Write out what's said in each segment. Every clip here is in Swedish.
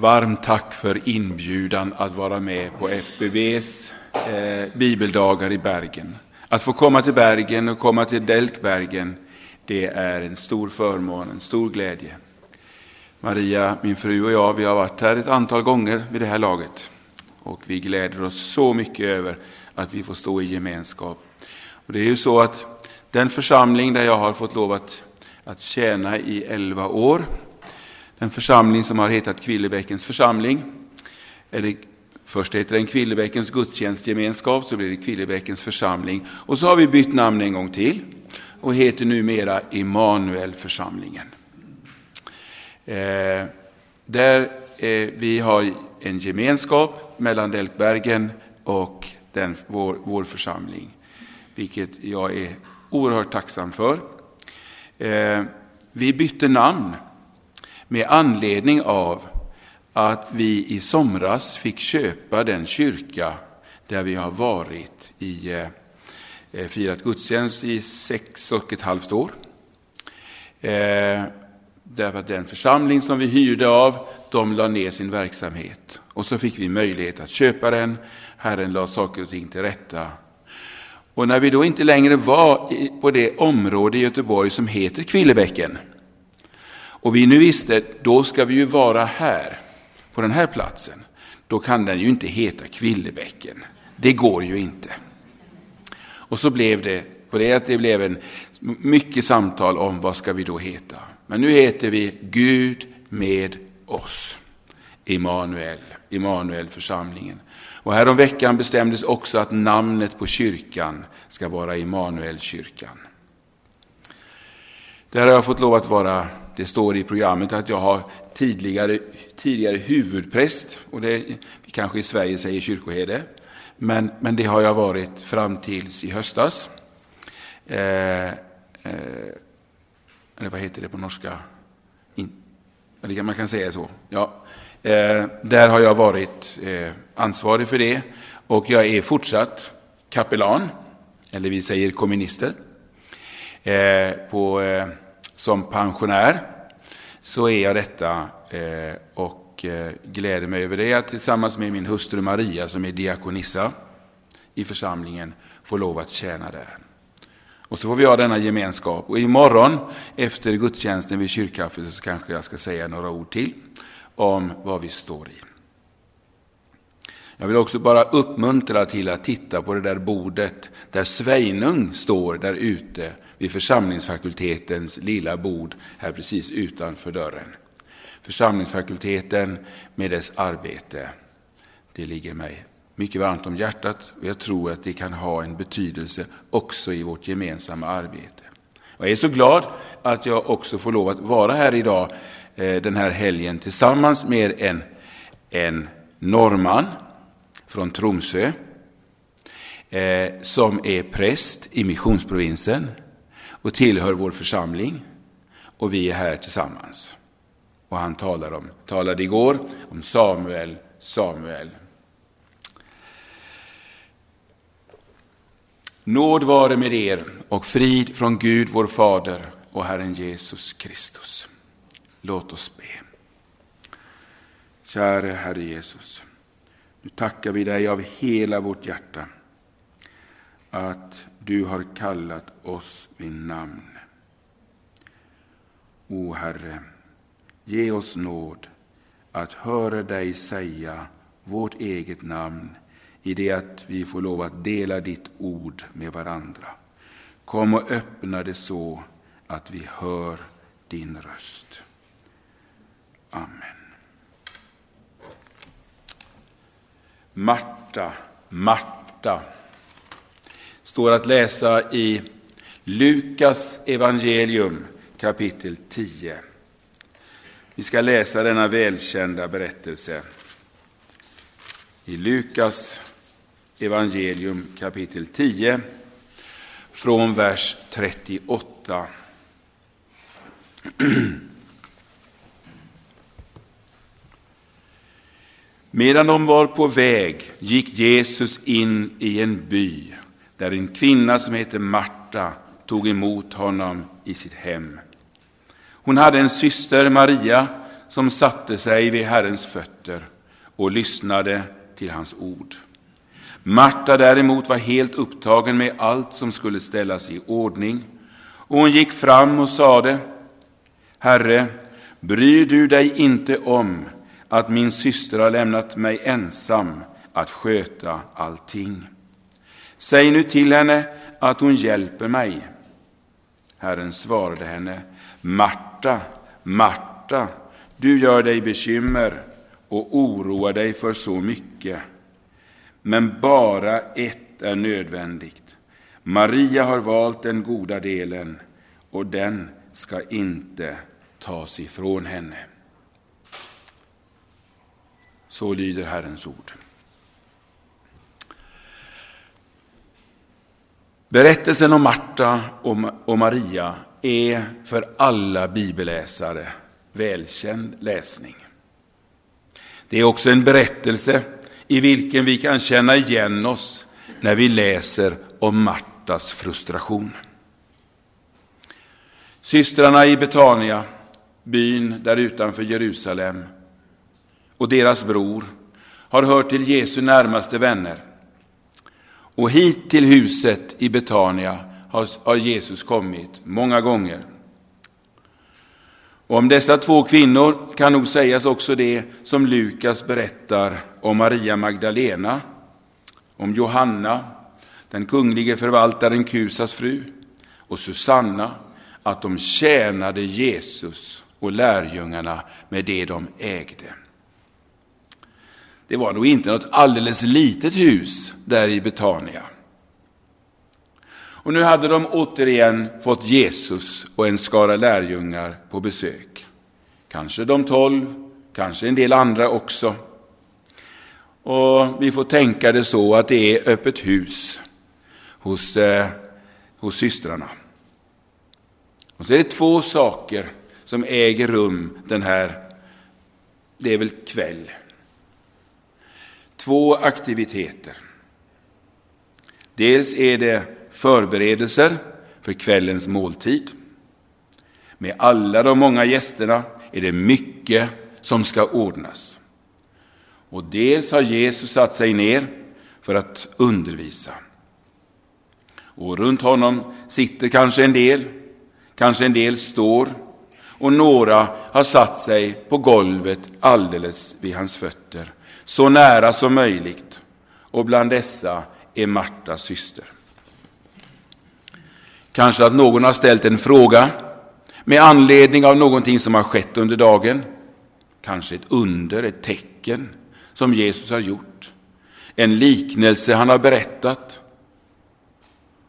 Varmt tack för inbjudan att vara med på FBBs eh, bibeldagar i Bergen. Att få komma till Bergen och komma till Delkbergen, det är en stor förmån, en stor glädje. Maria, min fru och jag, vi har varit här ett antal gånger vid det här laget. Och vi gläder oss så mycket över att vi får stå i gemenskap. Och det är ju så att den församling där jag har fått lov att, att tjäna i elva år, den församling som har hetat Kvillebäckens församling. Eller, först heter den Kvillebäckens gudstjänstgemenskap, så blir det Kvillebäckens församling. Och så har vi bytt namn en gång till och heter numera Immanuelförsamlingen. Eh, där eh, vi har en gemenskap mellan Delkbergen och den, vår, vår församling, vilket jag är oerhört tacksam för. Eh, vi bytte namn med anledning av att vi i somras fick köpa den kyrka där vi har varit i eh, firat gudstjänst i sex och ett halvt år. Eh, därför att den församling som vi hyrde av, de la ner sin verksamhet. Och så fick vi möjlighet att köpa den. Herren la saker och ting till rätta. Och när vi då inte längre var på det område i Göteborg som heter Kvillebäcken, och vi nu visste, då ska vi ju vara här, på den här platsen. Då kan den ju inte heta Kvillebäcken. Det går ju inte. Och så blev det, och det, det blev en mycket samtal om vad ska vi då heta. Men nu heter vi Gud med oss. Immanuel, Immanuelförsamlingen. Och häromveckan bestämdes också att namnet på kyrkan ska vara Immanuelkyrkan. Där har jag fått lov att vara det står i programmet att jag har tidigare, tidigare huvudpräst, och det vi kanske i Sverige säger kyrkoherde, men, men det har jag varit fram tills i höstas. Eh, eh, eller vad heter det på norska? In, man kan säga så. Ja. Eh, där har jag varit eh, ansvarig för det och jag är fortsatt kapellan, eller vi säger kommunister, eh, på eh, som pensionär så är jag detta eh, och eh, gläder mig över det att tillsammans med min hustru Maria som är diakonissa i församlingen får lov att tjäna där. Och så får vi ha denna gemenskap. Och imorgon efter gudstjänsten vid kyrkkaffet så kanske jag ska säga några ord till om vad vi står i. Jag vill också bara uppmuntra till att titta på det där bordet där Sveinung står där ute vid församlingsfakultetens lilla bord här precis utanför dörren. Församlingsfakulteten med dess arbete, det ligger mig mycket varmt om hjärtat och jag tror att det kan ha en betydelse också i vårt gemensamma arbete. Jag är så glad att jag också får lov att vara här idag eh, den här helgen tillsammans med en, en norrman från Tromsö eh, som är präst i missionsprovinsen och tillhör vår församling. Och vi är här tillsammans. Och han talar om, talade igår om Samuel, Samuel. Nåd vare med er och frid från Gud vår Fader och Herren Jesus Kristus. Låt oss be. Käre Herre Jesus, nu tackar vi dig av hela vårt hjärta att du har kallat oss vid namn. O Herre, ge oss nåd att höra dig säga vårt eget namn i det att vi får lov att dela ditt ord med varandra. Kom och öppna det så att vi hör din röst. Amen. Marta, Marta står att läsa i Lukas evangelium kapitel 10. Vi ska läsa denna välkända berättelse i Lukas evangelium kapitel 10 från vers 38. Medan de var på väg gick Jesus in i en by där en kvinna som heter Marta tog emot honom i sitt hem. Hon hade en syster, Maria, som satte sig vid Herrens fötter och lyssnade till hans ord. Marta däremot var helt upptagen med allt som skulle ställas i ordning, och hon gick fram och sade, Herre, bryr du dig inte om att min syster har lämnat mig ensam att sköta allting? Säg nu till henne att hon hjälper mig. Herren svarade henne, Marta, Marta, du gör dig bekymmer och oroar dig för så mycket. Men bara ett är nödvändigt. Maria har valt den goda delen och den ska inte tas ifrån henne. Så lyder Herrens ord. Berättelsen om Marta och Maria är för alla bibelläsare välkänd läsning. Det är också en berättelse i vilken vi kan känna igen oss när vi läser om Martas frustration. Systrarna i Betania, byn där utanför Jerusalem, och deras bror har hört till Jesu närmaste vänner. Och hit till huset i Betania har Jesus kommit många gånger. Och om dessa två kvinnor kan nog sägas också det som Lukas berättar om Maria Magdalena, om Johanna, den kunglige förvaltaren Kusas fru, och Susanna, att de tjänade Jesus och lärjungarna med det de ägde. Det var nog inte något alldeles litet hus där i Betania. Och nu hade de återigen fått Jesus och en skara lärjungar på besök. Kanske de tolv, kanske en del andra också. Och vi får tänka det så att det är öppet hus hos, eh, hos systrarna. Och så är det två saker som äger rum den här, det är väl kväll. Två aktiviteter. Dels är det förberedelser för kvällens måltid. Med alla de många gästerna är det mycket som ska ordnas. Och dels har Jesus satt sig ner för att undervisa. Och runt honom sitter kanske en del, kanske en del står och några har satt sig på golvet alldeles vid hans fötter, så nära som möjligt. Och bland dessa är Martas syster. Kanske att någon har ställt en fråga med anledning av någonting som har skett under dagen. Kanske ett under, ett tecken som Jesus har gjort. En liknelse han har berättat.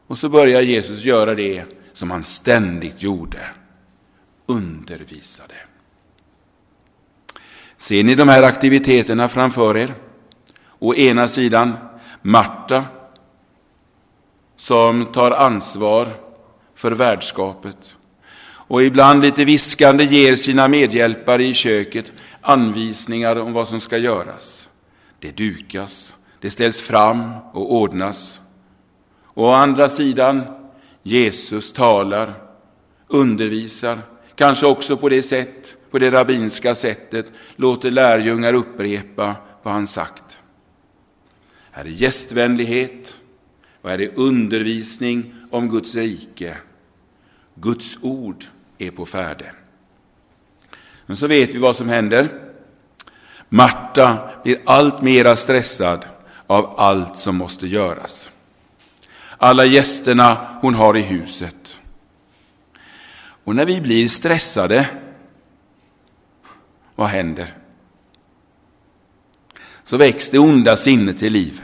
Och så börjar Jesus göra det som han ständigt gjorde. Undervisade. Ser ni de här aktiviteterna framför er? Å ena sidan Marta som tar ansvar för värdskapet och ibland lite viskande ger sina medhjälpare i köket anvisningar om vad som ska göras. Det dukas, det ställs fram och ordnas. Och å andra sidan, Jesus talar, undervisar, kanske också på det sätt, på det rabbinska sättet, låter lärjungar upprepa vad han sagt. Här är gästvänlighet och här är undervisning om Guds rike Guds ord är på färde. Men så vet vi vad som händer. Marta blir allt mera stressad av allt som måste göras. Alla gästerna hon har i huset. Och när vi blir stressade, vad händer? Så väcks det onda sinnet till liv.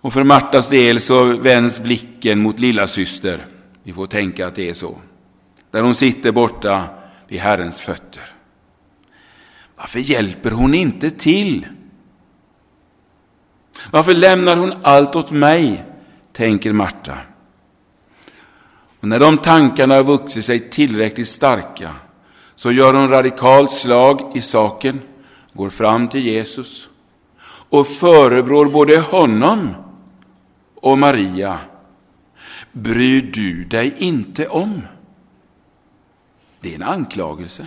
Och för Martas del så vänds blicken mot lilla syster. Vi får tänka att det är så. Där hon sitter borta vid Herrens fötter. Varför hjälper hon inte till? Varför lämnar hon allt åt mig? tänker Marta. Och när de tankarna har vuxit sig tillräckligt starka så gör hon radikalt slag i saken, går fram till Jesus och förebrår både honom och Maria bryr du dig inte om? Det är en anklagelse.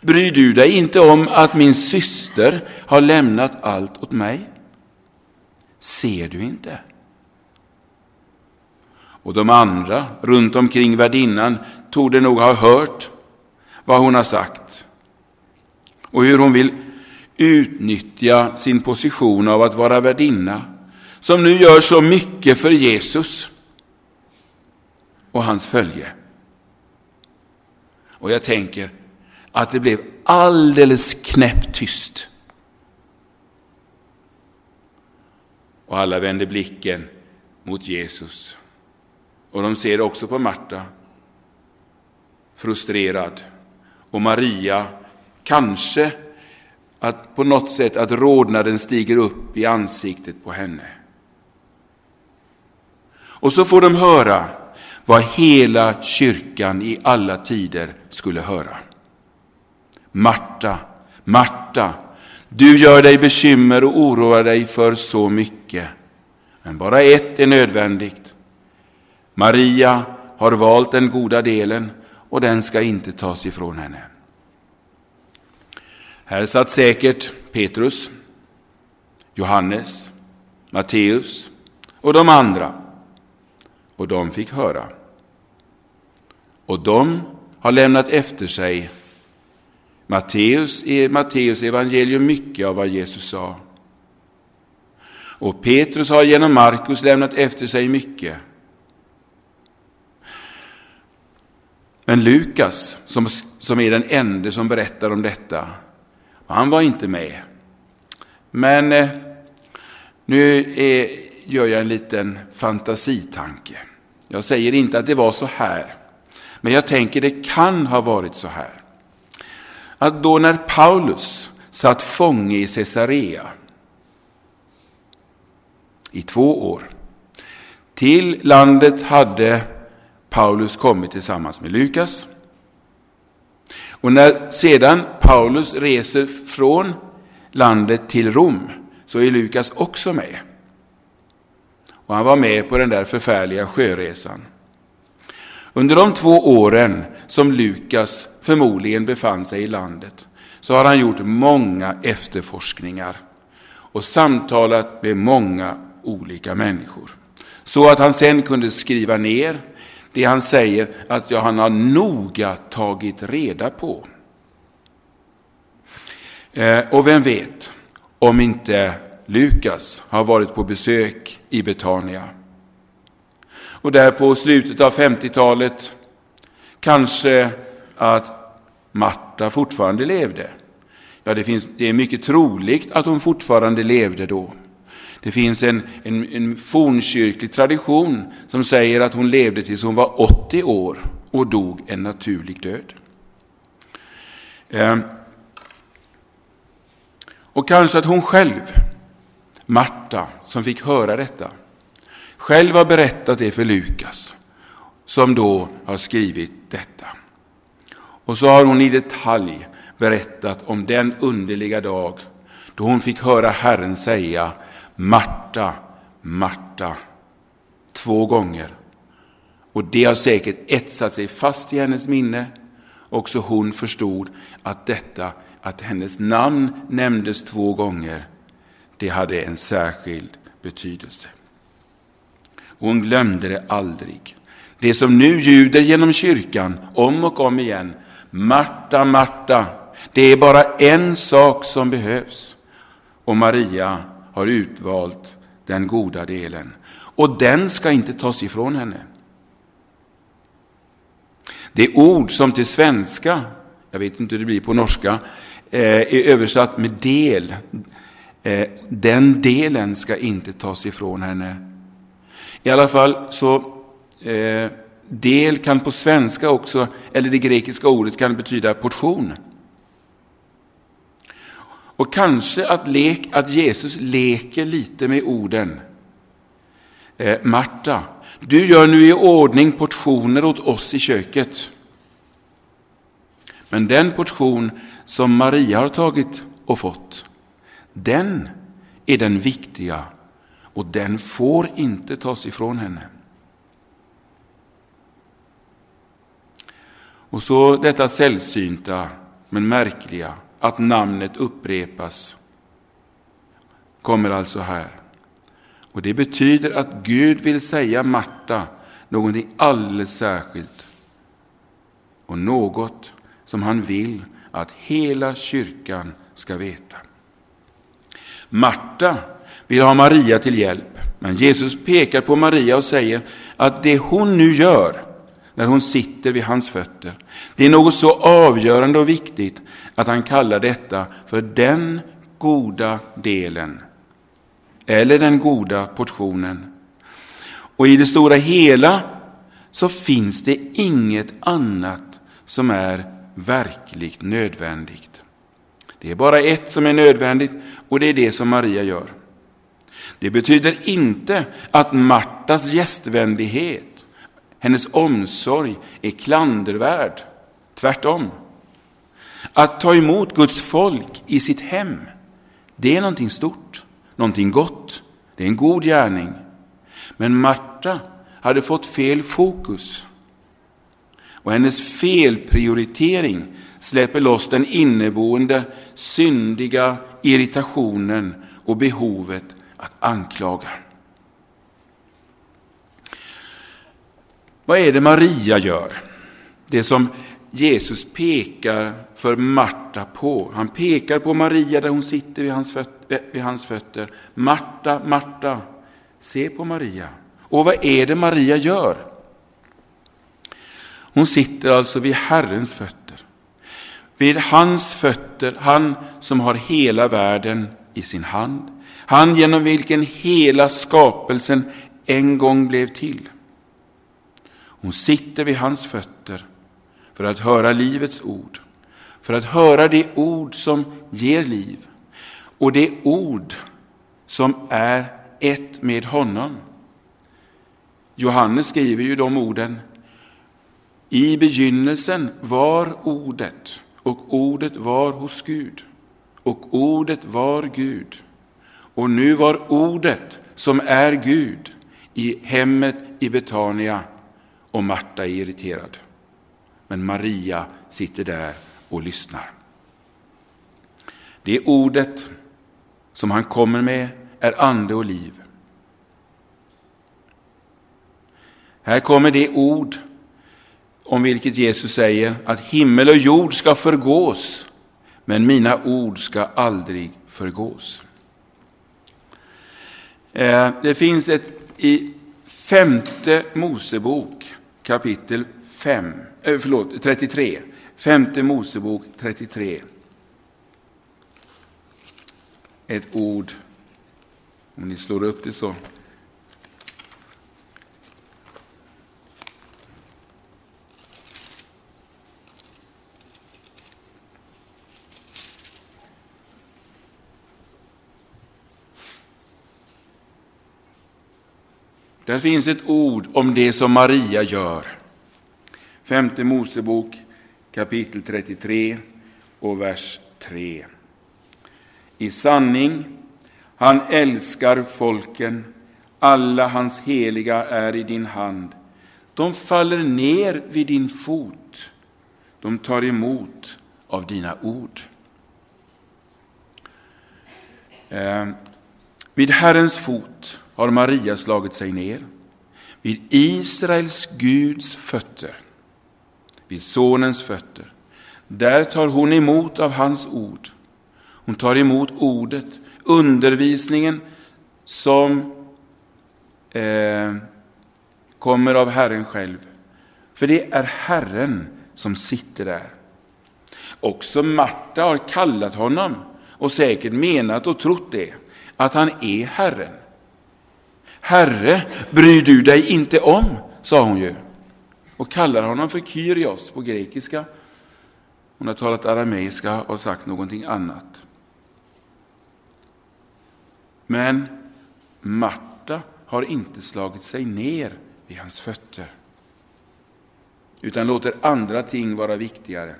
Bryr du dig inte om att min syster har lämnat allt åt mig? Ser du inte? Och de andra runt omkring värdinnan torde nog ha hört vad hon har sagt och hur hon vill utnyttja sin position av att vara värdinna som nu gör så mycket för Jesus och hans följe. Och jag tänker att det blev alldeles knäpptyst. Och alla vände blicken mot Jesus. Och de ser också på Marta, frustrerad. Och Maria, kanske att på något sätt att rodnaden stiger upp i ansiktet på henne. Och så får de höra vad hela kyrkan i alla tider skulle höra. Marta, Marta, du gör dig bekymmer och oroar dig för så mycket. Men bara ett är nödvändigt. Maria har valt den goda delen och den ska inte tas ifrån henne. Här satt säkert Petrus, Johannes, Matteus och de andra. Och de fick höra. Och de har lämnat efter sig Matteus i Matteus evangelium mycket av vad Jesus sa. Och Petrus har genom Markus lämnat efter sig mycket. Men Lukas, som, som är den enda som berättar om detta, han var inte med. Men eh, nu är, gör jag en liten fantasitanke. Jag säger inte att det var så här, men jag tänker det kan ha varit så här. Att då när Paulus satt fånge i Caesarea i två år, till landet hade Paulus kommit tillsammans med Lukas. Och när sedan Paulus reser från landet till Rom så är Lukas också med. Och han var med på den där förfärliga sjöresan. Under de två åren som Lukas förmodligen befann sig i landet så har han gjort många efterforskningar och samtalat med många olika människor. Så att han sen kunde skriva ner det han säger att ja, han har noga tagit reda på. Eh, och vem vet om inte Lukas har varit på besök i Betania. Och där på slutet av 50-talet kanske att Marta fortfarande levde. Ja, det, finns, det är mycket troligt att hon fortfarande levde då. Det finns en, en, en fornkyrklig tradition som säger att hon levde tills hon var 80 år och dog en naturlig död. Eh, och kanske att hon själv, Marta, som fick höra detta, själv har berättat det för Lukas, som då har skrivit detta. Och så har hon i detalj berättat om den underliga dag då hon fick höra Herren säga Marta, Marta, två gånger. Och det har säkert etsat sig fast i hennes minne. Också hon förstod att detta, att hennes namn nämndes två gånger, det hade en särskild betydelse. hon glömde det aldrig. Det som nu ljuder genom kyrkan om och om igen. Marta, Marta, det är bara en sak som behövs. Och Maria har utvalt den goda delen. Och den ska inte tas ifrån henne. Det ord som till svenska, jag vet inte hur det blir på norska, eh, är översatt med del. Eh, den delen ska inte tas ifrån henne. I alla fall så eh, del kan på svenska också, eller det grekiska ordet kan betyda portion. Och kanske att, lek, att Jesus leker lite med orden. Eh, Marta, du gör nu i ordning portioner åt oss i köket. Men den portion som Maria har tagit och fått, den är den viktiga och den får inte tas ifrån henne. Och så detta sällsynta men märkliga att namnet upprepas kommer alltså här. Och det betyder att Gud vill säga Marta någonting alldeles särskilt och något som han vill att hela kyrkan ska veta. Marta vill ha Maria till hjälp, men Jesus pekar på Maria och säger att det hon nu gör när hon sitter vid hans fötter, det är något så avgörande och viktigt att han kallar detta för den goda delen, eller den goda portionen. Och i det stora hela så finns det inget annat som är verkligt nödvändigt. Det är bara ett som är nödvändigt och det är det som Maria gör. Det betyder inte att Martas gästvänlighet, hennes omsorg är klandervärd. Tvärtom. Att ta emot Guds folk i sitt hem, det är någonting stort, någonting gott. Det är en god gärning. Men Marta hade fått fel fokus. Och hennes felprioritering släpper loss den inneboende syndiga irritationen och behovet att anklaga. Vad är det Maria gör? Det som Jesus pekar för Marta på. Han pekar på Maria där hon sitter vid hans, fötter, eh, vid hans fötter. Marta, Marta, se på Maria. Och vad är det Maria gör? Hon sitter alltså vid Herrens fötter. Vid hans fötter, han som har hela världen i sin hand. Han genom vilken hela skapelsen en gång blev till. Hon sitter vid hans fötter för att höra livets ord, för att höra det ord som ger liv och det ord som är ett med honom. Johannes skriver ju de orden. I begynnelsen var ordet och ordet var hos Gud och ordet var Gud. Och nu var ordet som är Gud i hemmet i Betania och Marta är irriterad. Men Maria sitter där och lyssnar. Det ordet som han kommer med är ande och liv. Här kommer det ord om vilket Jesus säger att himmel och jord ska förgås, men mina ord ska aldrig förgås. Eh, det finns ett i femte Mosebok kapitel 5, äh, eh, förlåt, 33. Femte Mosebok 33. Ett ord, om ni slår upp det så Där finns ett ord om det som Maria gör. Femte Mosebok kapitel 33 och vers 3. I sanning, han älskar folken, alla hans heliga är i din hand. De faller ner vid din fot, de tar emot av dina ord. Eh, vid Herrens fot har Maria slagit sig ner vid Israels Guds fötter, vid Sonens fötter. Där tar hon emot av hans ord. Hon tar emot ordet, undervisningen som eh, kommer av Herren själv. För det är Herren som sitter där. Också Marta har kallat honom och säkert menat och trott det, att han är Herren. Herre, bryr du dig inte om, sa hon ju och kallar honom för Kyrios på grekiska. Hon har talat arameiska och sagt någonting annat. Men Marta har inte slagit sig ner vid hans fötter utan låter andra ting vara viktigare.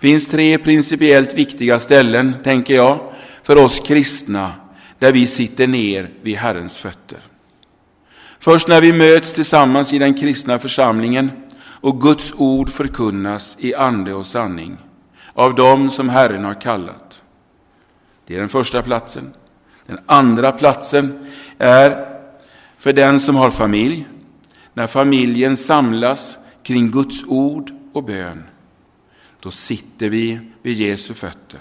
Det finns tre principiellt viktiga ställen, tänker jag, för oss kristna där vi sitter ner vid Herrens fötter. Först när vi möts tillsammans i den kristna församlingen och Guds ord förkunnas i ande och sanning av dem som Herren har kallat. Det är den första platsen. Den andra platsen är för den som har familj, när familjen samlas kring Guds ord och bön. Då sitter vi vid Jesu fötter.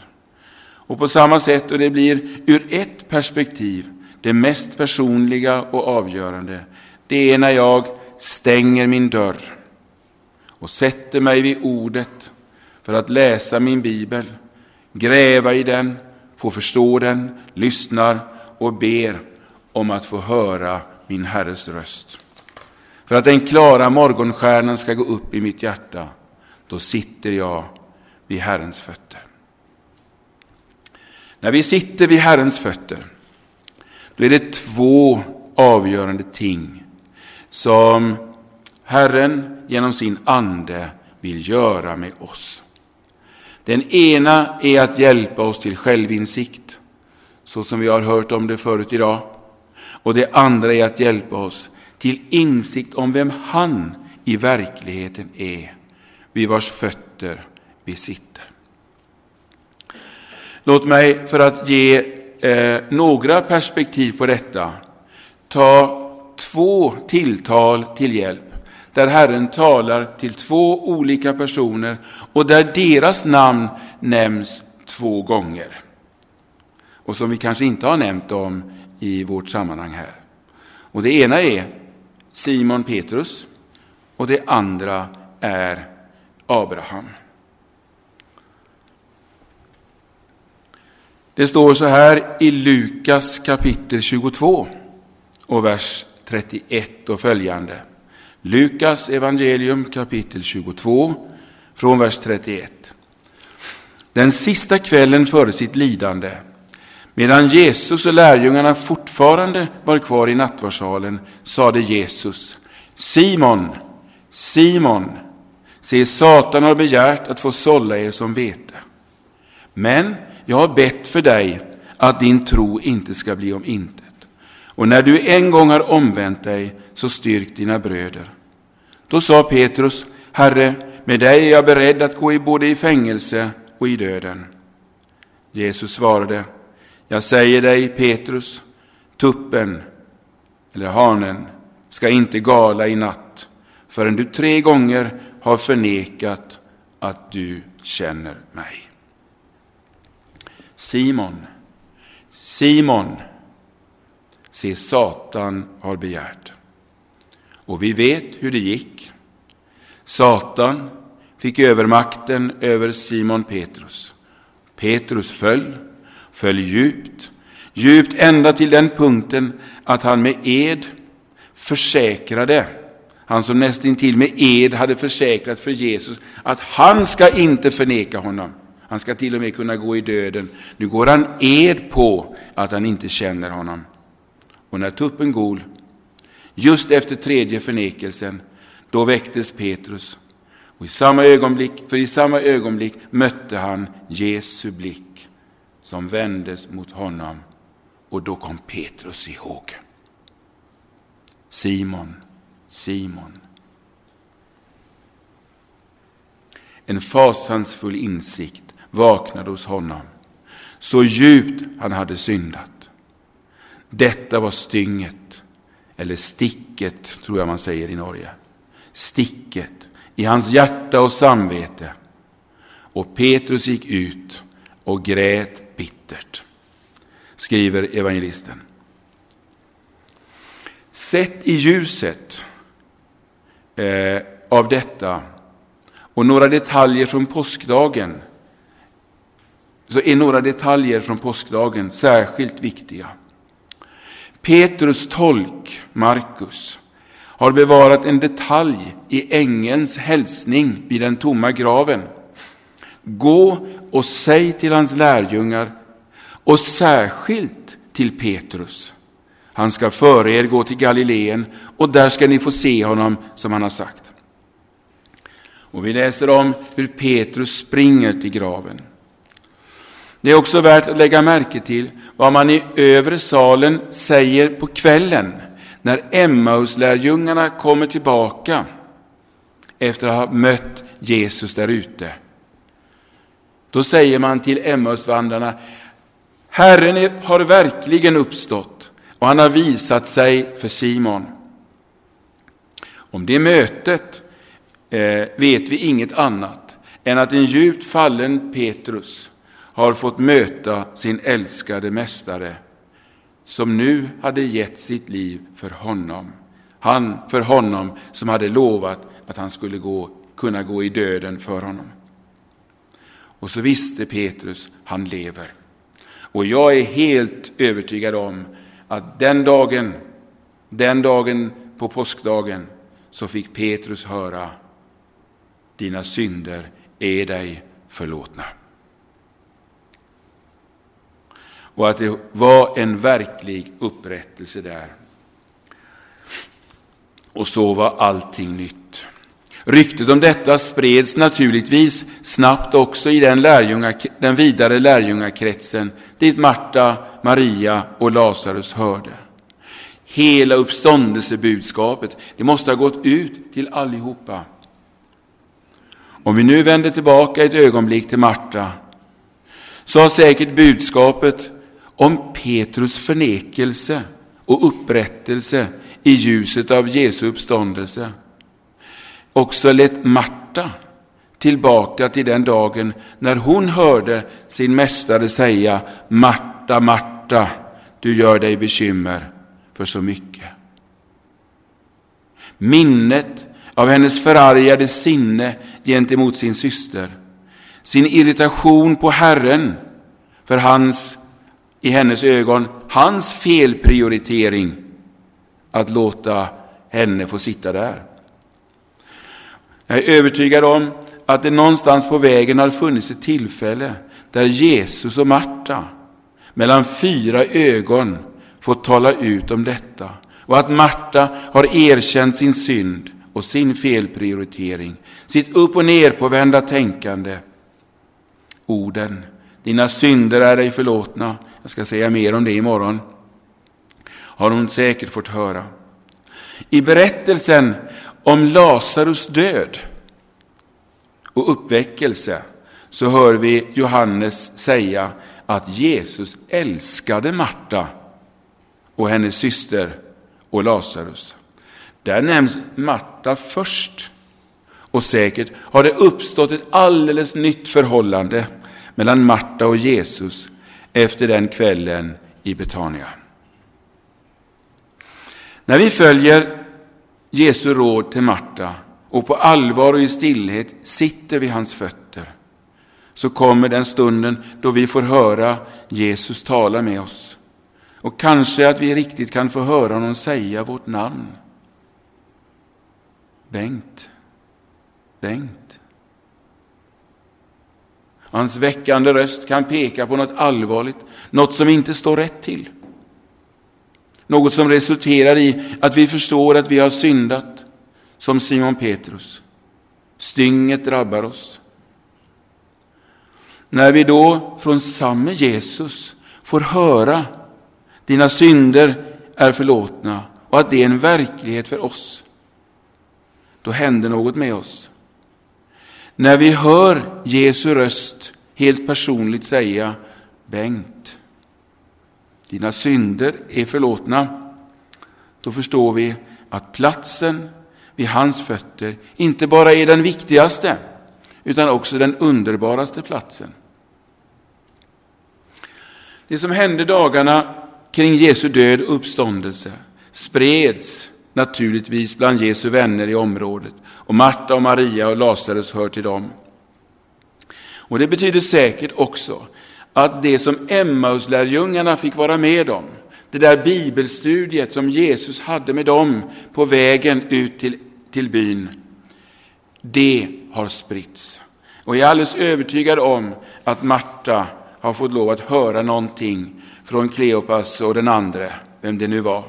Och på samma sätt, och det blir ur ett perspektiv det mest personliga och avgörande, det är när jag stänger min dörr och sätter mig vid ordet för att läsa min bibel, gräva i den, få förstå den, lyssnar och ber om att få höra min Herres röst. För att den klara morgonstjärnan ska gå upp i mitt hjärta, då sitter jag vid Herrens fötter. När vi sitter vid Herrens fötter, då är det två avgörande ting som Herren genom sin ande vill göra med oss. Den ena är att hjälpa oss till självinsikt, så som vi har hört om det förut idag. Och det andra är att hjälpa oss till insikt om vem han i verkligheten är, vid vars fötter vi sitter. Låt mig för att ge eh, några perspektiv på detta ta två tilltal till hjälp där Herren talar till två olika personer och där deras namn nämns två gånger. Och som vi kanske inte har nämnt om i vårt sammanhang här. Och det ena är Simon Petrus och det andra är Abraham. Det står så här i Lukas kapitel 22 och vers 31 och följande. Lukas evangelium kapitel 22 från vers 31. Den sista kvällen före sitt lidande, medan Jesus och lärjungarna fortfarande var kvar i nattvardssalen, sade Jesus, Simon, Simon, se Satan har begärt att få sålla er som vete. Men jag har bett för dig att din tro inte ska bli om intet. Och när du en gång har omvänt dig, så styrk dina bröder. Då sa Petrus, Herre, med dig är jag beredd att gå i både i fängelse och i döden. Jesus svarade, jag säger dig Petrus, tuppen eller hanen ska inte gala i natt förrän du tre gånger har förnekat att du känner mig. Simon, Simon, se Satan har begärt. Och vi vet hur det gick. Satan fick övermakten över Simon Petrus. Petrus föll, föll djupt, djupt ända till den punkten att han med ed försäkrade, han som nästintill med ed hade försäkrat för Jesus att han ska inte förneka honom. Han ska till och med kunna gå i döden. Nu går han ed på att han inte känner honom. Och när tuppen gol, just efter tredje förnekelsen, då väcktes Petrus. Och i samma ögonblick, för i samma ögonblick mötte han Jesu blick som vändes mot honom. Och då kom Petrus ihåg. Simon, Simon. En fasansfull insikt vaknade hos honom. Så djupt han hade syndat. Detta var stynget, eller sticket tror jag man säger i Norge. Sticket i hans hjärta och samvete. Och Petrus gick ut och grät bittert, skriver evangelisten. Sett i ljuset eh, av detta och några detaljer från påskdagen så är några detaljer från påskdagen särskilt viktiga. Petrus tolk, Markus, har bevarat en detalj i ängelns hälsning vid den tomma graven. Gå och säg till hans lärjungar och särskilt till Petrus. Han ska före er gå till Galileen och där ska ni få se honom som han har sagt. Och vi läser om hur Petrus springer till graven. Det är också värt att lägga märke till vad man i övre salen säger på kvällen när Emmauslärjungarna kommer tillbaka efter att ha mött Jesus där ute. Då säger man till Emmausvandrarna, Herren har verkligen uppstått och han har visat sig för Simon. Om det mötet eh, vet vi inget annat än att en djupt fallen Petrus har fått möta sin älskade mästare som nu hade gett sitt liv för honom. Han för honom som hade lovat att han skulle gå, kunna gå i döden för honom. Och så visste Petrus, han lever. Och jag är helt övertygad om att den dagen, den dagen på påskdagen, så fick Petrus höra, dina synder är dig förlåtna. Och att det var en verklig upprättelse där. Och så var allting nytt. Ryktet om detta spreds naturligtvis snabbt också i den, lärjunga, den vidare lärjungakretsen dit Marta, Maria och Lazarus hörde. Hela uppståndelsebudskapet, det måste ha gått ut till allihopa. Om vi nu vänder tillbaka ett ögonblick till Marta, så har säkert budskapet om Petrus förnekelse och upprättelse i ljuset av Jesu uppståndelse också lett Marta tillbaka till den dagen när hon hörde sin mästare säga Marta, Marta, du gör dig bekymmer för så mycket. Minnet av hennes förargade sinne gentemot sin syster, sin irritation på Herren för hans, i hennes ögon, hans felprioritering att låta henne få sitta där. Jag är övertygad om att det någonstans på vägen har funnits ett tillfälle där Jesus och Marta mellan fyra ögon fått tala ut om detta och att Marta har erkänt sin synd och sin felprioritering, sitt upp och ner på vända tänkande. Orden, dina synder är dig förlåtna, jag ska säga mer om det imorgon, har hon säkert fått höra. I berättelsen om Lazarus död och uppväckelse så hör vi Johannes säga att Jesus älskade Marta och hennes syster och Lazarus. Där nämns Marta först. Och säkert har det uppstått ett alldeles nytt förhållande mellan Marta och Jesus efter den kvällen i Betania. När vi följer Jesu råd till Marta och på allvar och i stillhet sitter vid hans fötter så kommer den stunden då vi får höra Jesus tala med oss. Och kanske att vi riktigt kan få höra honom säga vårt namn. Bengt. Bengt. Hans väckande röst kan peka på något allvarligt, något som inte står rätt till. Något som resulterar i att vi förstår att vi har syndat, som Simon Petrus. Stynget drabbar oss. När vi då från samme Jesus får höra dina synder är förlåtna och att det är en verklighet för oss, då händer något med oss. När vi hör Jesu röst helt personligt säga Bengt, dina synder är förlåtna, då förstår vi att platsen vid hans fötter inte bara är den viktigaste, utan också den underbaraste platsen. Det som hände dagarna kring Jesu död och uppståndelse spreds naturligtvis bland Jesu vänner i området. Och Marta och Maria och Lazarus hör till dem. Och det betyder säkert också att det som Emmauslärjungarna fick vara med om, det där bibelstudiet som Jesus hade med dem på vägen ut till, till byn, det har spritts. Och jag är alldeles övertygad om att Marta har fått lov att höra någonting från Kleopas och den andra, vem det nu var,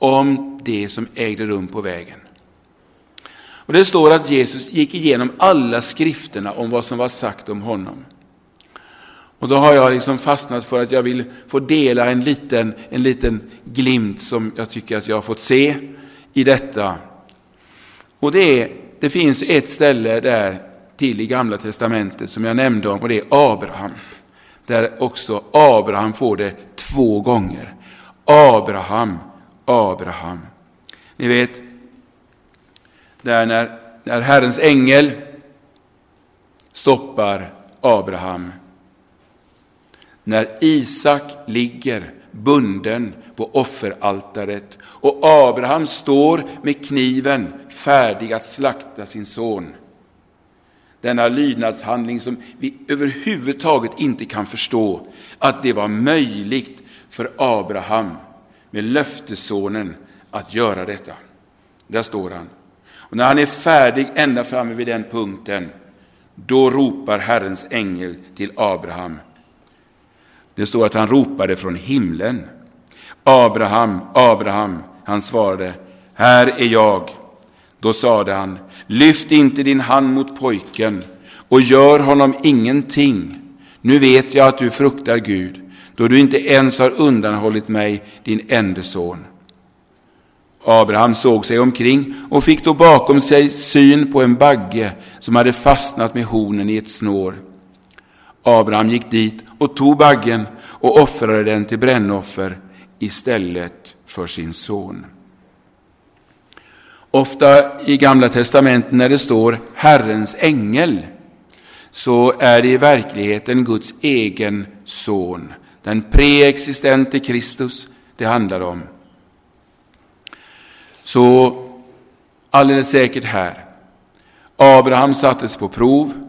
om det som ägde rum på vägen. Och Det står att Jesus gick igenom alla skrifterna om vad som var sagt om honom. Och Då har jag liksom fastnat för att jag vill få dela en liten, en liten glimt som jag tycker att jag har fått se i detta Och det, är, det finns ett ställe där till i Gamla Testamentet som jag nämnde om och det är Abraham. Där också Abraham får det två gånger. Abraham, Abraham. Ni vet, där när, när Herrens ängel stoppar Abraham. När Isak ligger bunden på offeraltaret och Abraham står med kniven färdig att slakta sin son. Denna lydnadshandling som vi överhuvudtaget inte kan förstå att det var möjligt för Abraham med löftessonen att göra detta. Där står han. Och när han är färdig ända framme vid den punkten, då ropar Herrens ängel till Abraham. Det står att han ropade från himlen. Abraham, Abraham, han svarade, här är jag. Då sade han, lyft inte din hand mot pojken och gör honom ingenting. Nu vet jag att du fruktar Gud, då du inte ens har undanhållit mig din enda son. Abraham såg sig omkring och fick då bakom sig syn på en bagge som hade fastnat med hornen i ett snår. Abraham gick dit och tog baggen och offrade den till brännoffer istället för sin son. Ofta i Gamla testamentet när det står Herrens ängel så är det i verkligheten Guds egen son, den preexistente Kristus det handlar om. Så alldeles säkert här. Abraham sattes på prov.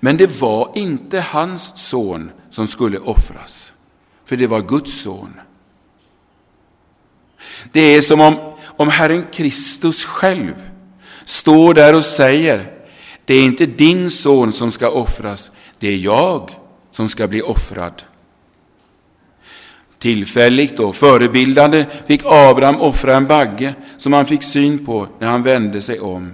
Men det var inte hans son som skulle offras, för det var Guds son. Det är som om, om Herren Kristus själv står där och säger, det är inte din son som ska offras, det är jag som ska bli offrad. Tillfälligt och förebildande fick Abraham offra en bagge som han fick syn på när han vände sig om.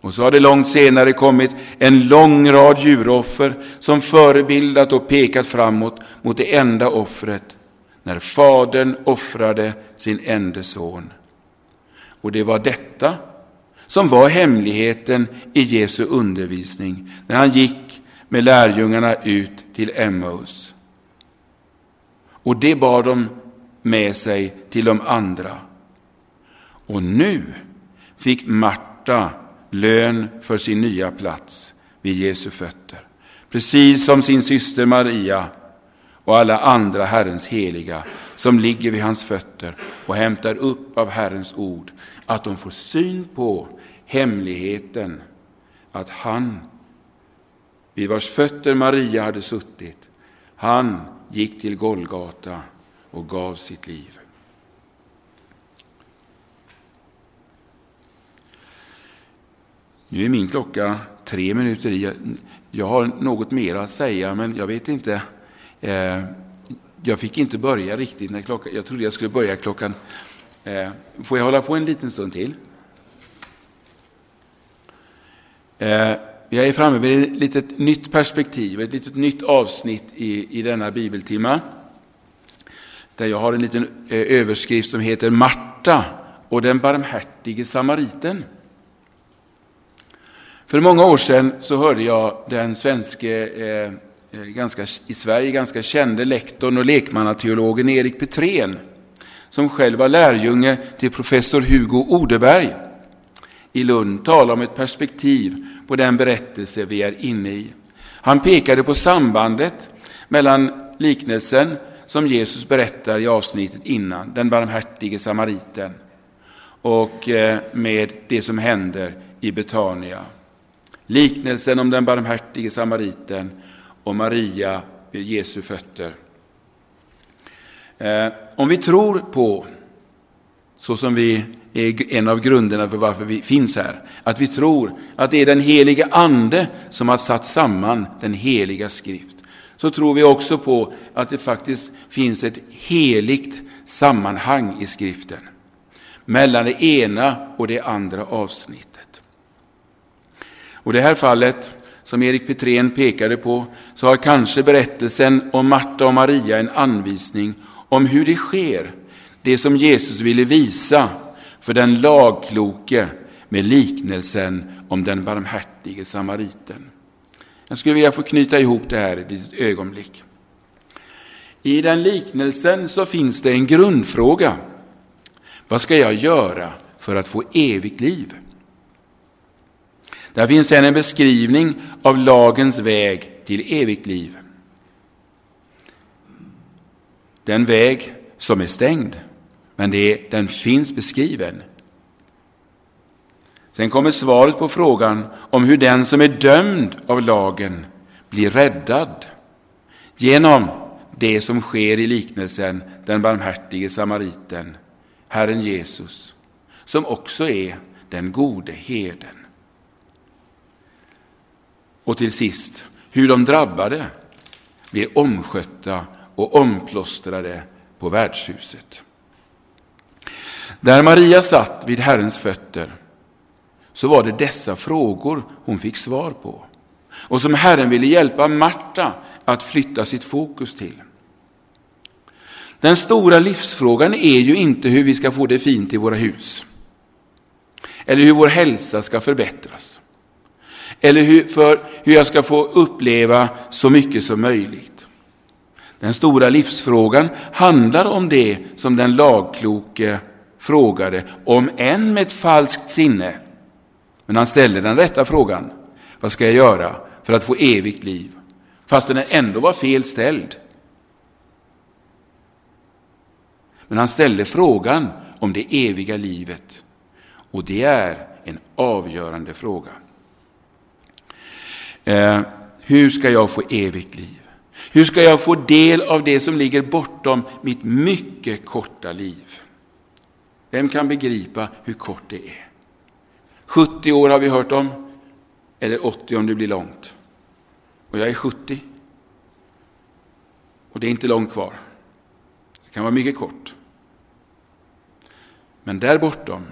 Och så har det långt senare kommit en lång rad djuroffer som förebildat och pekat framåt mot det enda offret, när Fadern offrade sin enda son. Och det var detta som var hemligheten i Jesu undervisning när han gick med lärjungarna ut till Emmaus. Och det bar de med sig till de andra. Och nu fick Marta lön för sin nya plats vid Jesu fötter. Precis som sin syster Maria och alla andra Herrens heliga som ligger vid hans fötter och hämtar upp av Herrens ord. Att de får syn på hemligheten att han, vid vars fötter Maria hade suttit, han gick till Golgata och gav sitt liv. Nu är min klocka tre minuter i. Jag har något mer att säga, men jag vet inte. Eh, jag fick inte börja riktigt när klockan... Jag trodde jag skulle börja klockan... Eh, får jag hålla på en liten stund till? Eh, jag är framme vid ett litet nytt perspektiv, ett litet nytt avsnitt i, i denna bibeltimma. Där jag har en liten eh, överskrift som heter Marta och den barmhärtige samariten. För många år sedan så hörde jag den svenske, eh, eh ganska, i Sverige ganska kände lektorn och lekmannateologen Erik Petrén, som själv var lärjunge till professor Hugo Odeberg i Lund tala om ett perspektiv på den berättelse vi är inne i. Han pekade på sambandet mellan liknelsen som Jesus berättar i avsnittet innan, den barmhärtige samariten, och eh, med det som händer i Betania. Liknelsen om den barmhärtige samariten och Maria vid Jesu fötter. Eh, om vi tror på, så som vi är en av grunderna för varför vi finns här. Att vi tror att det är den heliga Ande som har satt samman den heliga skrift. Så tror vi också på att det faktiskt finns ett heligt sammanhang i skriften. Mellan det ena och det andra avsnittet. Och det här fallet, som Erik Petrén pekade på, så har kanske berättelsen om Marta och Maria en anvisning om hur det sker, det som Jesus ville visa för den lagkloke med liknelsen om den barmhärtige samariten. Jag skulle vilja få knyta ihop det här ett litet ögonblick. I den liknelsen så finns det en grundfråga. Vad ska jag göra för att få evigt liv? Där finns sedan en beskrivning av lagens väg till evigt liv. Den väg som är stängd, men det, den finns beskriven. Sen kommer svaret på frågan om hur den som är dömd av lagen blir räddad genom det som sker i liknelsen den barmhärtige samariten, Herren Jesus, som också är den gode herden. Och till sist, hur de drabbade blir omskötta och omplåstrade på värdshuset. Där Maria satt vid Herrens fötter så var det dessa frågor hon fick svar på och som Herren ville hjälpa Marta att flytta sitt fokus till. Den stora livsfrågan är ju inte hur vi ska få det fint i våra hus eller hur vår hälsa ska förbättras eller hur, för hur jag ska få uppleva så mycket som möjligt. Den stora livsfrågan handlar om det som den lagkloke frågade, om än med ett falskt sinne. Men han ställde den rätta frågan. Vad ska jag göra för att få evigt liv? Fast den ändå var fel ställd. Men han ställde frågan om det eviga livet. Och det är en avgörande fråga. Eh, hur ska jag få evigt liv? Hur ska jag få del av det som ligger bortom mitt mycket korta liv? Vem kan begripa hur kort det är? 70 år har vi hört om, eller 80 om det blir långt. Och jag är 70. Och det är inte långt kvar. Det kan vara mycket kort. Men där bortom,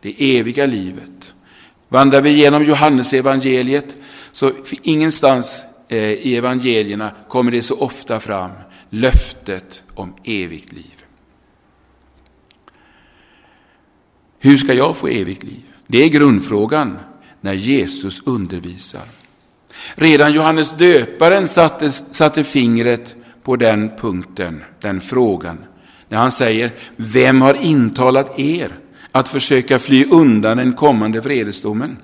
det eviga livet, vandrar vi genom Johannes evangeliet så ingenstans eh, i evangelierna kommer det så ofta fram löftet om evigt liv. Hur ska jag få evigt liv? Det är grundfrågan när Jesus undervisar. Redan Johannes döparen satte, satte fingret på den punkten, den frågan, när han säger, vem har intalat er att försöka fly undan den kommande vredesdomen?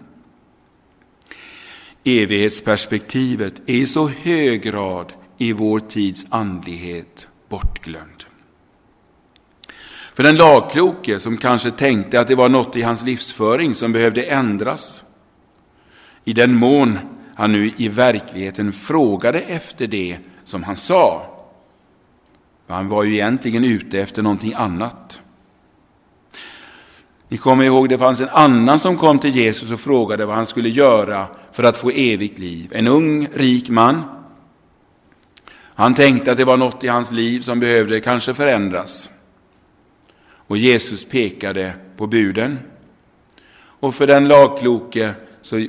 Evighetsperspektivet är i så hög grad i vår tids andlighet bortglömd. För den lagkloke som kanske tänkte att det var något i hans livsföring som behövde ändras, i den mån han nu i verkligheten frågade efter det som han sa. Han var ju egentligen ute efter någonting annat. Ni kommer ihåg, det fanns en annan som kom till Jesus och frågade vad han skulle göra för att få evigt liv. En ung, rik man. Han tänkte att det var något i hans liv som behövde kanske förändras. Och Jesus pekade på buden. Och för den lagkloke så,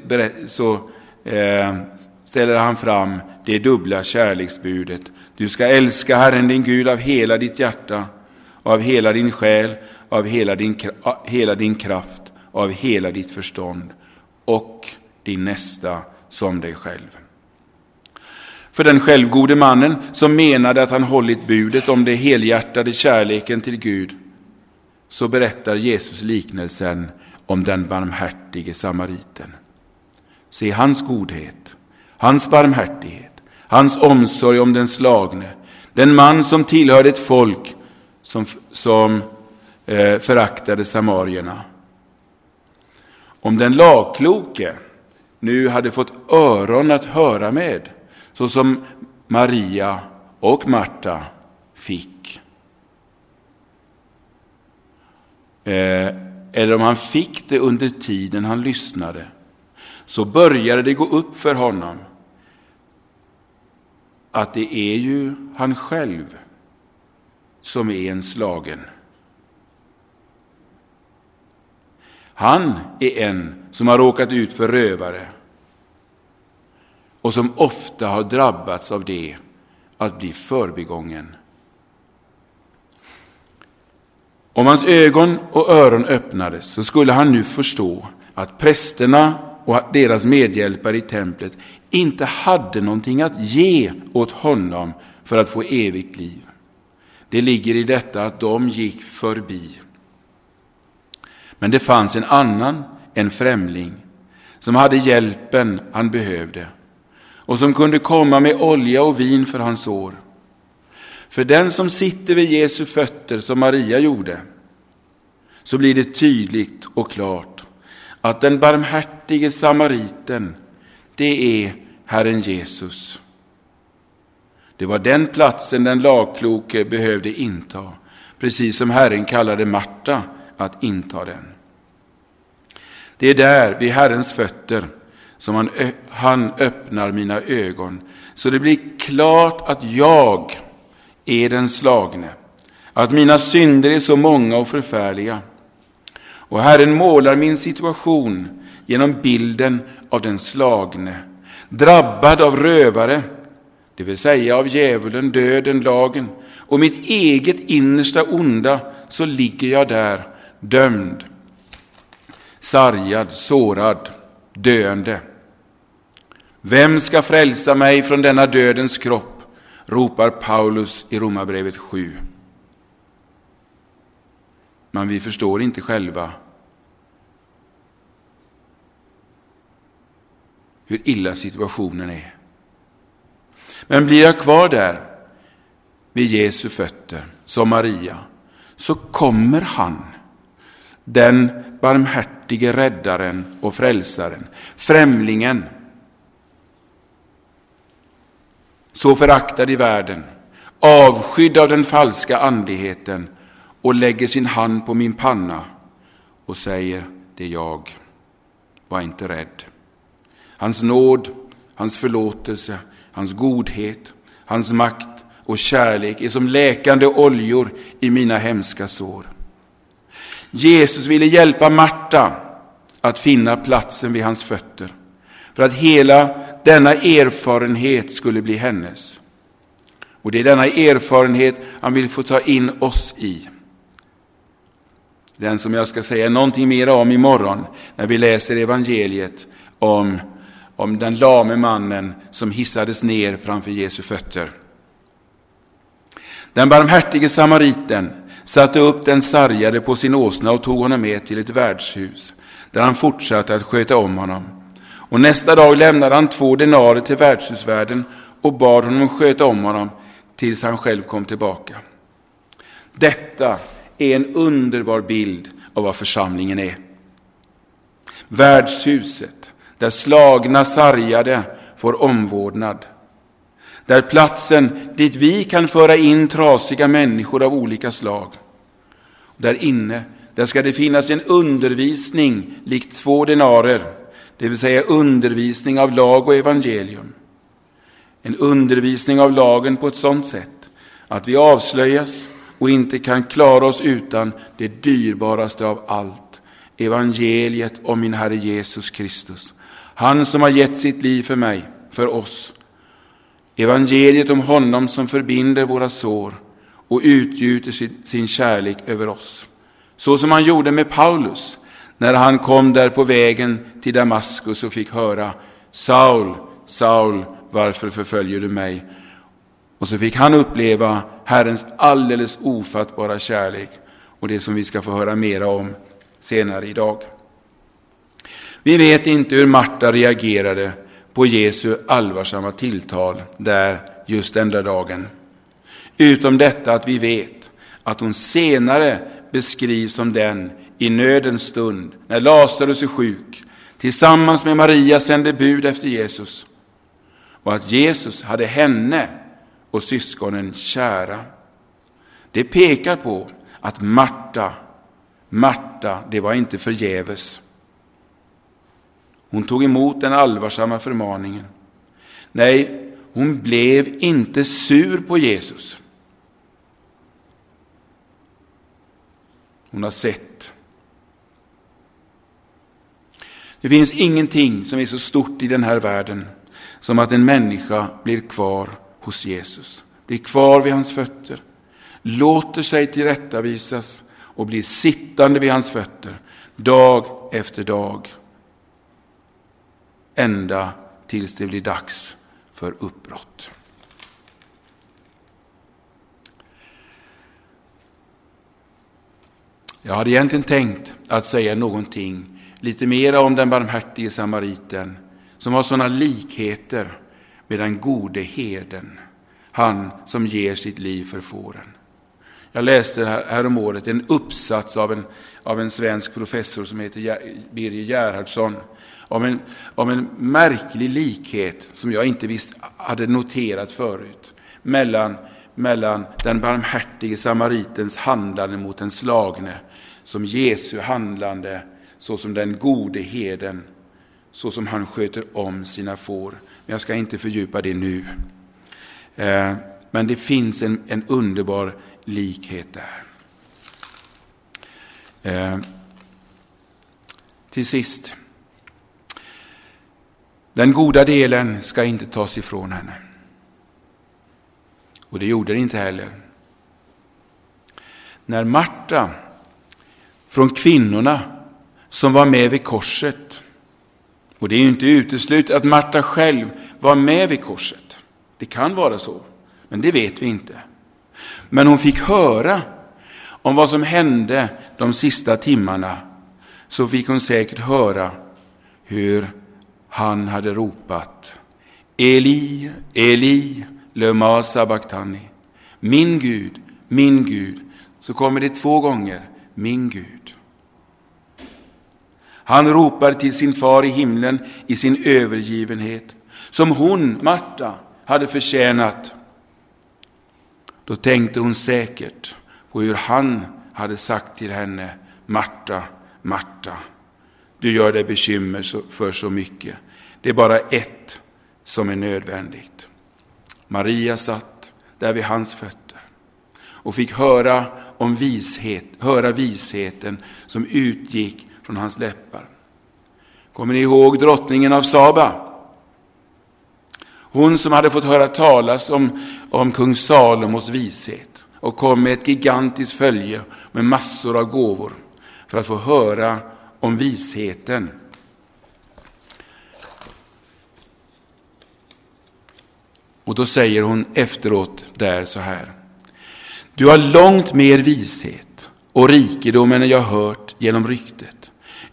så eh, ställer han fram det dubbla kärleksbudet. Du ska älska Herren din Gud av hela ditt hjärta, av hela din själ, av hela din, hela din kraft, av hela ditt förstånd och din nästa som dig själv. För den självgode mannen som menade att han hållit budet om det helhjärtade kärleken till Gud så berättar Jesus liknelsen om den barmhärtige samariten. Se hans godhet, hans barmhärtighet, hans omsorg om den slagne, den man som tillhörde ett folk som, som eh, föraktade samarierna. Om den lagkloke nu hade fått öron att höra med, så som Maria och Marta fick. Eh, Eh, eller om han fick det under tiden han lyssnade, så började det gå upp för honom att det är ju han själv som är en slagen. Han är en som har råkat ut för rövare och som ofta har drabbats av det, att bli förbigången. Om hans ögon och öron öppnades så skulle han nu förstå att prästerna och deras medhjälpare i templet inte hade någonting att ge åt honom för att få evigt liv. Det ligger i detta att de gick förbi. Men det fanns en annan, en främling, som hade hjälpen han behövde och som kunde komma med olja och vin för hans år. För den som sitter vid Jesu fötter, som Maria gjorde, så blir det tydligt och klart att den barmhärtige samariten, det är Herren Jesus. Det var den platsen den lagkloke behövde inta, precis som Herren kallade Marta att inta den. Det är där, vid Herrens fötter, som han, han öppnar mina ögon, så det blir klart att jag är den slagne, att mina synder är så många och förfärliga. Och Herren målar min situation genom bilden av den slagne, drabbad av rövare, det vill säga av djävulen, döden, lagen och mitt eget innersta onda, så ligger jag där dömd, sargad, sårad, döende. Vem ska frälsa mig från denna dödens kropp? Ropar Paulus i Romarbrevet 7. Men vi förstår inte själva hur illa situationen är. Men blir jag kvar där vid Jesu fötter, som Maria, så kommer han, den barmhärtige räddaren och frälsaren, främlingen, så föraktad i världen, avskydd av den falska andligheten och lägger sin hand på min panna och säger, det är jag, var inte rädd. Hans nåd, hans förlåtelse, hans godhet, hans makt och kärlek är som läkande oljor i mina hemska sår. Jesus ville hjälpa Marta att finna platsen vid hans fötter för att hela denna erfarenhet skulle bli hennes. Och det är denna erfarenhet han vill få ta in oss i. Den som jag ska säga någonting mer om imorgon när vi läser evangeliet om, om den lame mannen som hissades ner framför Jesu fötter. Den barmhärtige samariten satte upp den sargade på sin åsna och tog honom med till ett värdshus, där han fortsatte att sköta om honom. Och nästa dag lämnade han två denarer till värdshusvärden och bad honom sköta om honom tills han själv kom tillbaka. Detta är en underbar bild av vad församlingen är. Värdshuset, där slagna, sargade får omvårdnad. Där platsen dit vi kan föra in trasiga människor av olika slag. Där inne, där ska det finnas en undervisning likt två denarer det vill säga undervisning av lag och evangelium. En undervisning av lagen på ett sådant sätt att vi avslöjas och inte kan klara oss utan det dyrbaraste av allt, evangeliet om min Herre Jesus Kristus. Han som har gett sitt liv för mig, för oss. Evangeliet om honom som förbinder våra sår och utgjuter sin kärlek över oss. Så som han gjorde med Paulus när han kom där på vägen till Damaskus och fick höra Saul, Saul, varför förföljer du mig? Och så fick han uppleva Herrens alldeles ofattbara kärlek och det som vi ska få höra mera om senare idag. Vi vet inte hur Marta reagerade på Jesu allvarsamma tilltal där just den där dagen. Utom detta att vi vet att hon senare beskrivs som den i nödens stund, när Lazarus är sjuk, tillsammans med Maria sände bud efter Jesus. Och att Jesus hade henne och syskonen kära. Det pekar på att Marta, Marta, det var inte förgäves. Hon tog emot den allvarsamma förmaningen. Nej, hon blev inte sur på Jesus. Hon har sett det finns ingenting som är så stort i den här världen som att en människa blir kvar hos Jesus, blir kvar vid hans fötter, låter sig tillrättavisas och blir sittande vid hans fötter dag efter dag. Ända tills det blir dags för uppbrott. Jag hade egentligen tänkt att säga någonting lite mera om den barmhärtige samariten som har sådana likheter med den gode herden, han som ger sitt liv för fåren. Jag läste häromåret en uppsats av en, av en svensk professor som heter Birger Gerhardsson om en, om en märklig likhet som jag inte visst hade noterat förut mellan, mellan den barmhärtige samaritens handlande mot den slagne som Jesu handlande såsom den gode heden, så som han sköter om sina får. Men jag ska inte fördjupa det nu. Eh, men det finns en, en underbar likhet där. Eh, till sist. Den goda delen ska inte tas ifrån henne. Och det gjorde det inte heller. När Marta från kvinnorna som var med vid korset. Och det är ju inte uteslutet att Marta själv var med vid korset. Det kan vara så, men det vet vi inte. Men hon fick höra om vad som hände de sista timmarna. Så fick hon säkert höra hur han hade ropat Eli, Eli, lema sabachthani. Min Gud, min Gud. Så kommer det två gånger, min Gud. Han ropar till sin far i himlen i sin övergivenhet, som hon, Marta, hade förtjänat. Då tänkte hon säkert på hur han hade sagt till henne, Marta, Marta, du gör dig bekymmer för så mycket. Det är bara ett som är nödvändigt. Maria satt där vid hans fötter och fick höra om vishet, höra visheten som utgick från hans läppar. Kommer ni ihåg drottningen av Saba? Hon som hade fått höra talas om, om kung Salomos vishet och kom med ett gigantiskt följe med massor av gåvor för att få höra om visheten. Och då säger hon efteråt där så här. Du har långt mer vishet och rikedom än jag hört genom ryktet.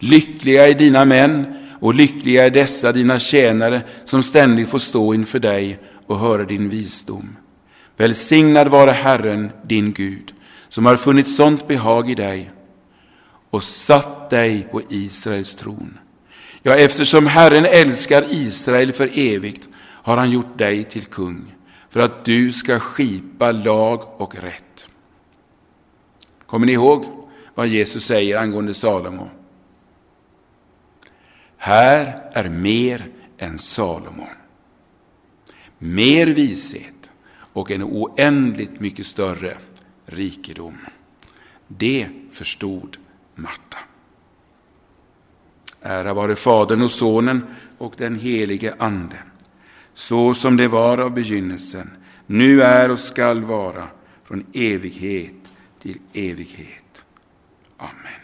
Lyckliga är dina män och lyckliga är dessa dina tjänare som ständigt får stå inför dig och höra din visdom. Välsignad vare Herren, din Gud, som har funnit sånt behag i dig och satt dig på Israels tron. Ja, eftersom Herren älskar Israel för evigt har han gjort dig till kung för att du ska skipa lag och rätt. Kommer ni ihåg vad Jesus säger angående Salomo? Här är mer än Salomo. Mer vishet och en oändligt mycket större rikedom. Det förstod Marta. Ära vare Fadern och Sonen och den helige Ande, så som det var av begynnelsen, nu är och skall vara, från evighet till evighet. Amen.